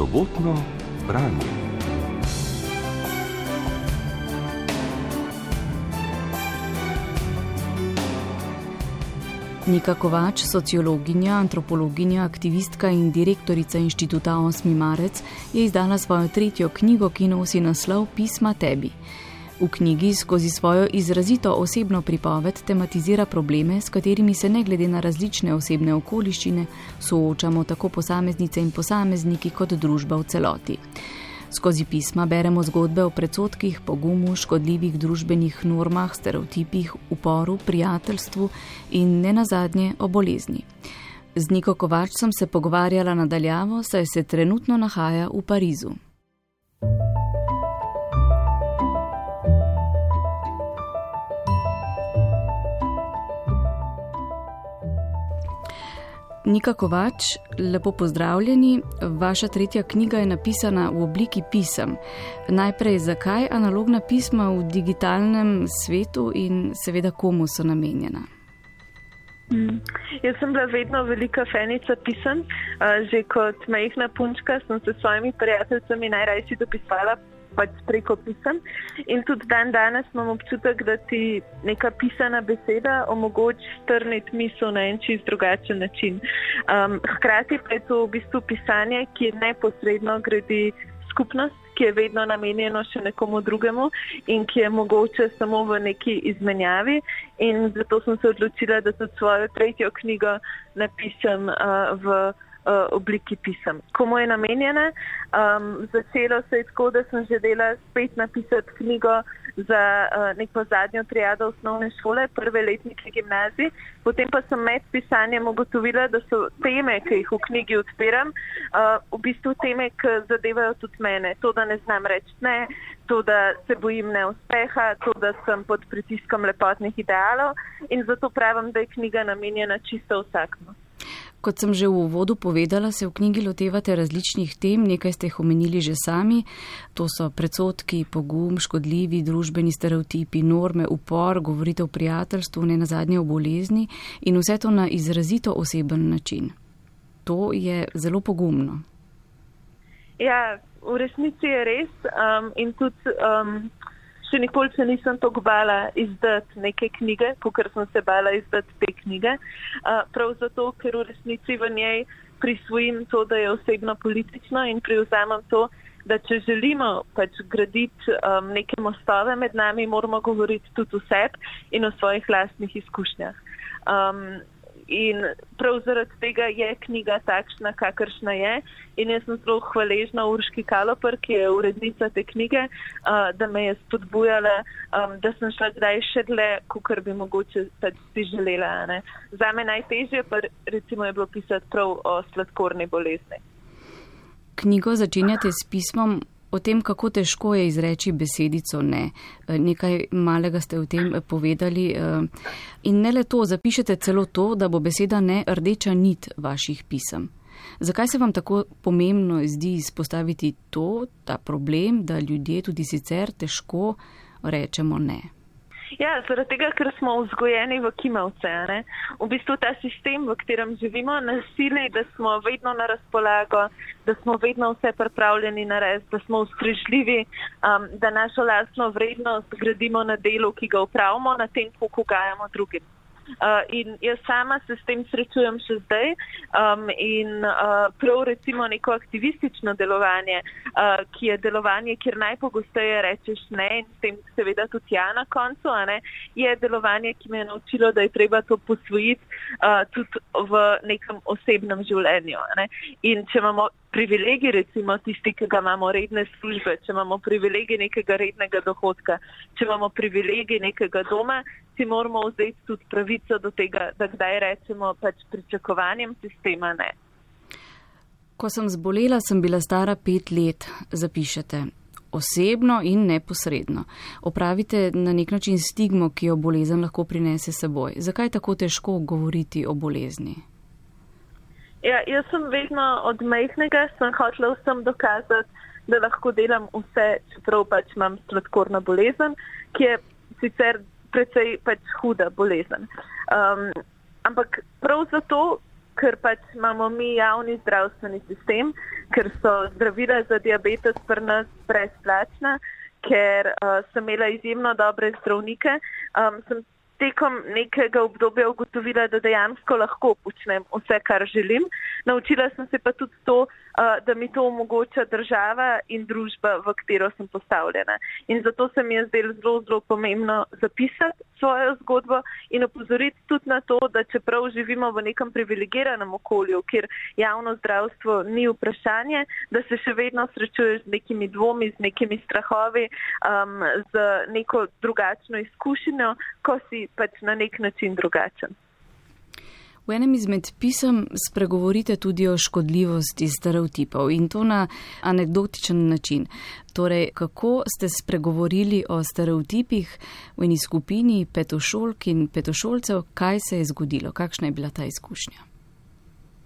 sobotno branje. Nika Kovač, sociologinja, antropologinja, aktivistka in direktorica inštituta 8. marec, je izdala svojo tretjo knjigo, ki nosi naslov Pisma tebi. V knjigi skozi svojo izrazito osebno pripoved tematizira probleme, s katerimi se ne glede na različne osebne okoliščine soočamo tako posameznice in posamezniki kot družba v celoti. Skozi pisma beremo zgodbe o predsotkih, pogumu, škodljivih družbenih normah, stereotipih, uporu, prijateljstvu in ne nazadnje o bolezni. Z Niko Kovač sem se pogovarjala nadaljavo, saj se trenutno nahaja v Parizu. Nika Kovač, lepo pozdravljeni. Vaša tretja knjiga je napisana v obliki pisem. Najprej, zakaj analogna pisma v digitalnem svetu in seveda komu so namenjena? Mm. Jaz sem bila vedno velika fenica pisem. Že kot majhna punčka sem se s svojimi prijateljicami najrajši dopisala pač preko pisem. In tudi dan danes imam občutek, da ti neka pisana beseda omogoča strniti misel na en čist drugačen način. Um, hkrati pa je to v bistvu pisanje, ki neposredno gradi skupnost, ki je vedno namenjeno še nekomu drugemu in ki je mogoče samo v neki izmenjavi. In zato sem se odločila, da tudi svojo tretjo knjigo napišem uh, v obliki pisem. Komu je namenjena? Um, začelo se je tako, da sem želela spet napisati knjigo za uh, neko zadnjo triado osnovne šole, prve letnike gimnazije. Potem pa sem med pisanjem ugotovila, da so teme, ki jih v knjigi odpiram, uh, v bistvu teme, ki zadevajo tudi mene. To, da ne znam reči ne, to, da se bojim neuspeha, to, da sem pod pritiskom lepotnih idealov in zato pravim, da je knjiga namenjena čisto vsakmu. Kot sem že v uvodu povedala, se v knjigi lotevate različnih tem, nekaj ste jih omenili že sami. To so predsotki, pogum, škodljivi družbeni stereotipi, norme, upor, govorite o prijateljstvu, ne nazadnje o bolezni in vse to na izrazito oseben način. To je zelo pogumno. Ja, v resnici je res um, in tudi. Um, še nikoli se nisem tako bala izdati neke knjige, kot sem se bala izdati te knjige. Uh, prav zato, ker v resnici v njej prisvojim to, da je osebno politično in privzamem to, da če želimo pač graditi um, neke mostove med nami, moramo govoriti tudi o sebi in o svojih lastnih izkušnjah. Um, In prav zaradi tega je knjiga takšna, kakršna je. In jaz sem zelo hvaležna Urški Kaloper, ki je urednica te knjige, uh, da me je spodbujala, um, da sem šla kdaj še dlje, kot bi mogoče pač si želela. Ne. Za me najtežje pa recimo je bilo pisati prav o sladkorni bolezni. Knjigo začenjate s pismom o tem, kako težko je izreči besedico ne. Eh, nekaj malega ste o tem povedali. Eh, in ne le to, zapišete celo to, da bo beseda ne rdeča nit vaših pisem. Zakaj se vam tako pomembno zdi izpostaviti to, ta problem, da ljudje tudi sicer težko rečemo ne? Ja, zaradi tega, ker smo vzgojeni v kimavce. Ne? V bistvu ta sistem, v katerem živimo, nas sili, da smo vedno na razpolago, da smo vedno vse pripravljeni narediti, da smo ustrežljivi, um, da našo lastno vrednost gradimo na delu, ki ga upravimo, na tem, kako gajamo drugim. Uh, in jaz sama se s tem srečujem še zdaj um, in uh, prav recimo neko aktivistično delovanje, uh, ki je delovanje, kjer najpogosteje rečeš ne in s tem seveda tudi ja na koncu, ne, je delovanje, ki me je naučilo, da je treba to posvojiti uh, tudi v nekem osebnem življenju. Ne. In če imamo privilegij, recimo tisti, ki ga imamo redne službe, če imamo privilegij nekega rednega dohodka, če imamo privilegij nekega doma, si moramo vzeti tudi pravico do tega, da kdaj rečemo pač pričakovanjem sistema ne. Ko sem zbolela, sem bila stara pet let, zapišete. Osebno in neposredno. Opravite na nek način stigmo, ki jo bolezen lahko prinese seboj. Zakaj je tako težko govoriti o bolezni? Ja, jaz sem vedno od majhnega, sem hotela vsem dokazati, da lahko delam vse, čeprav pač imam sladkorna bolezen, ki je sicer precej pač huda bolezen. Um, ampak prav zato, ker pač imamo mi javni zdravstveni sistem, ker so zdravila za diabetes pri nas brezplačna, ker uh, sem imela izjemno dobre zdravnike. Um, sem tekom nekega obdobja ugotovila, da dejansko lahko počnem vse, kar želim. Naučila sem se pa tudi to, da mi to omogoča država in družba, v katero sem postavljena. In zato se mi je zdelo zelo, zelo pomembno zapisati svojo zgodbo in opozoriti tudi na to, da čeprav živimo v nekem privilegiranem okolju, kjer javno zdravstvo ni vprašanje, da se še vedno srečuješ z nekimi dvomi, z nekimi strahovi, um, z neko drugačno izkušnjo, ko si pač na nek način drugačen. V enem izmed pisem spregovorite tudi o škodljivosti stereotipov in to na anegdotičen način. Torej, kako ste spregovorili o stereotipih v eni skupini petošolk in petošolcev, kaj se je zgodilo, kakšna je bila ta izkušnja?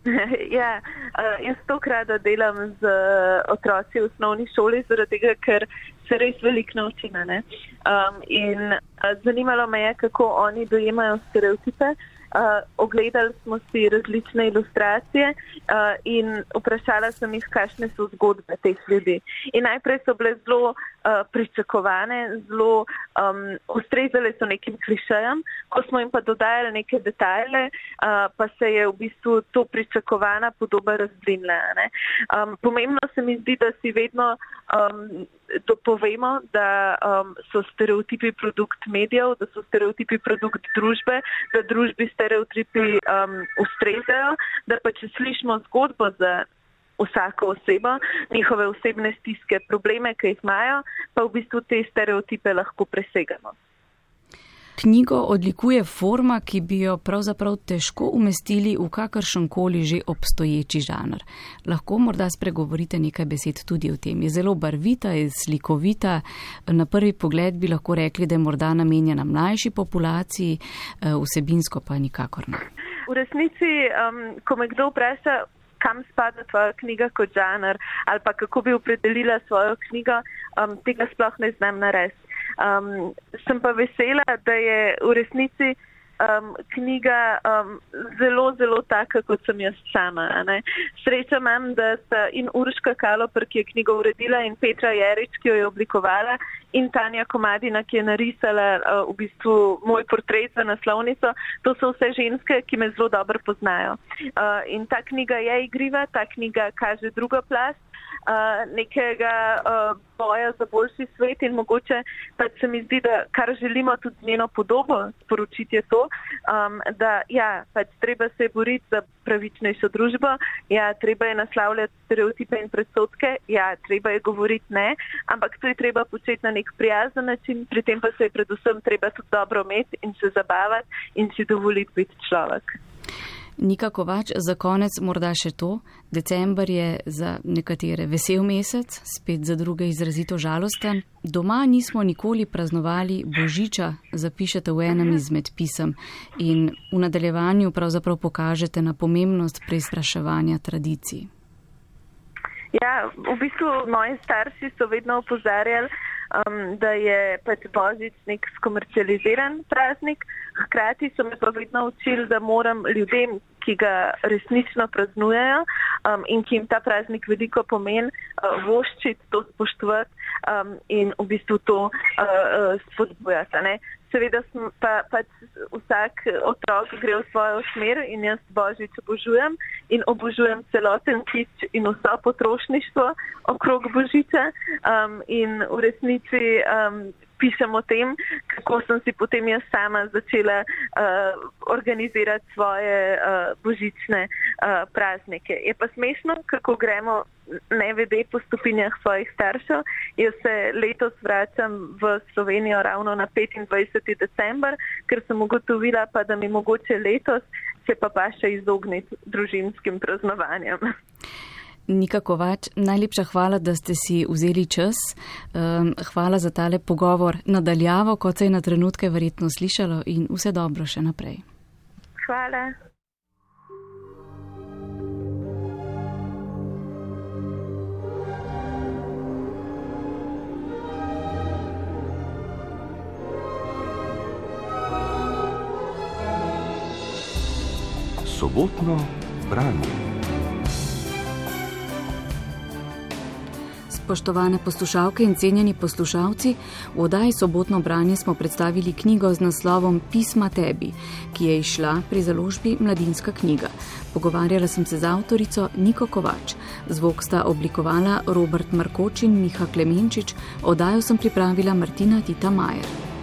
Ja, uh, jaz stokrat delam z uh, otroci v osnovni šoli, zaradi tega, ker se res veliko naučim. Um, in uh, zanimalo me je, kako oni dojemajo stereotipe. Uh, Uh, ogledali smo si različne ilustracije uh, in vprašala sem jih, kakšne so zgodbe teh ljudi. In najprej so bile zelo uh, pričakovane, zelo um, ustrezale so nekim klišejem, ko smo jim pa dodajali neke detajle, uh, pa se je v bistvu to pričakovana podoba razblinila. Um, pomembno se mi zdi, da si vedno um, to povemo, da um, so stereotipi produkt medijev, da so stereotipi produkt družbe, da družbi stereotipi um, ustrezajo, da pa če slišimo zgodbo za vsako osebo, njihove osebne stiske, probleme, ki jih imajo, pa v bistvu te stereotipe lahko presegamo. Knjigo odlikuje forma, ki bi jo pravzaprav težko umestili v kakršen koli že obstoječi žanr. Lahko morda spregovorite nekaj besed tudi o tem. Je zelo barvita, je slikovita. Na prvi pogled bi lahko rekli, da je morda namenjena mlajši populaciji, eh, vsebinsko pa nikakor ne. V resnici, um, ko me kdo vpraša, kam spada tvoja knjiga kot žanr ali pa kako bi opredelila svojo knjigo, um, tega sploh ne znam narediti. Um, sem pa vesela, da je v resnici um, knjiga um, zelo, zelo taka, kot sem jaz sama. Sreča imam, da sta in Urška Kalopr, ki je knjigo uredila, in Petra Jerič, ki jo je oblikovala, in Tanja Komadina, ki je narisala uh, v bistvu moj portret za naslovnico. To so vse ženske, ki me zelo dobro poznajo. Uh, in ta knjiga je igriva, ta knjiga kaže drugo plast nekega uh, boja za boljši svet in mogoče pač se mi zdi, da kar želimo tudi njeno podobo sporočiti je to, um, da ja, pač treba se boriti za pravičnejšo družbo, ja, treba je naslavljati stereotipe in predsotke, ja, treba je govoriti ne, ampak to je treba početi na nek prijazen način, pri tem pa se je predvsem treba tudi dobro imeti in se zabavati in si dovoliti biti človek. Nikako več, za konec morda še to. December je za nekatere vesel mesec, spet za druge izrazito žalosten. Doma nismo nikoli praznovali Božiča, zapišete v enem izmed pisem in v nadaljevanju pravzaprav pokažete na pomembnost preizpraševanja tradicij. Ja, v bistvu moji starši so vedno opozarjali, um, da je pač Božič nek skomercializiran praznik. Hkrati so me pa vedno učili, da moram ljudem, ki ga resnično praznujejo um, in ki jim ta praznik veliko pomeni, uh, voščiti, to spoštovati um, in v bistvu to uh, uh, spodbujati seveda pa, pač vsak otrok gre v svojo smer in jaz božič obožujem in obožujem celoten kič in vso potrošništvo okrog božiča um, in v resnici um, pišem o tem, kako sem si potem jaz sama začela uh, organizirati svoje uh, božične uh, praznike. Je pa smešno, kako gremo ne vede po stopinjah svojih staršev. Jaz se letos vračam v Slovenijo ravno na 25. december, ker sem ugotovila pa, da mi mogoče letos se pa pa še izogniti družinskim praznovanjem. Nikako več. Najlepša hvala, da ste si vzeli čas. Ehm, hvala za tale pogovor nadaljavo, kot se je na trenutke verjetno slišalo in vse dobro še naprej. Hvala. Sobotno branje. Spoštovane poslušalke in cenjeni poslušalci, v oddaji sobotno branje smo predstavili knjigo z naslovom Pisma tebi, ki je išla pri založbi Mladinska knjiga. Pogovarjala sem se z avtorico Niko Kovač. Zvok sta oblikovala Robert Markoč in Miha Klemenčič, oddajo sem pripravila Martina Tita Majer.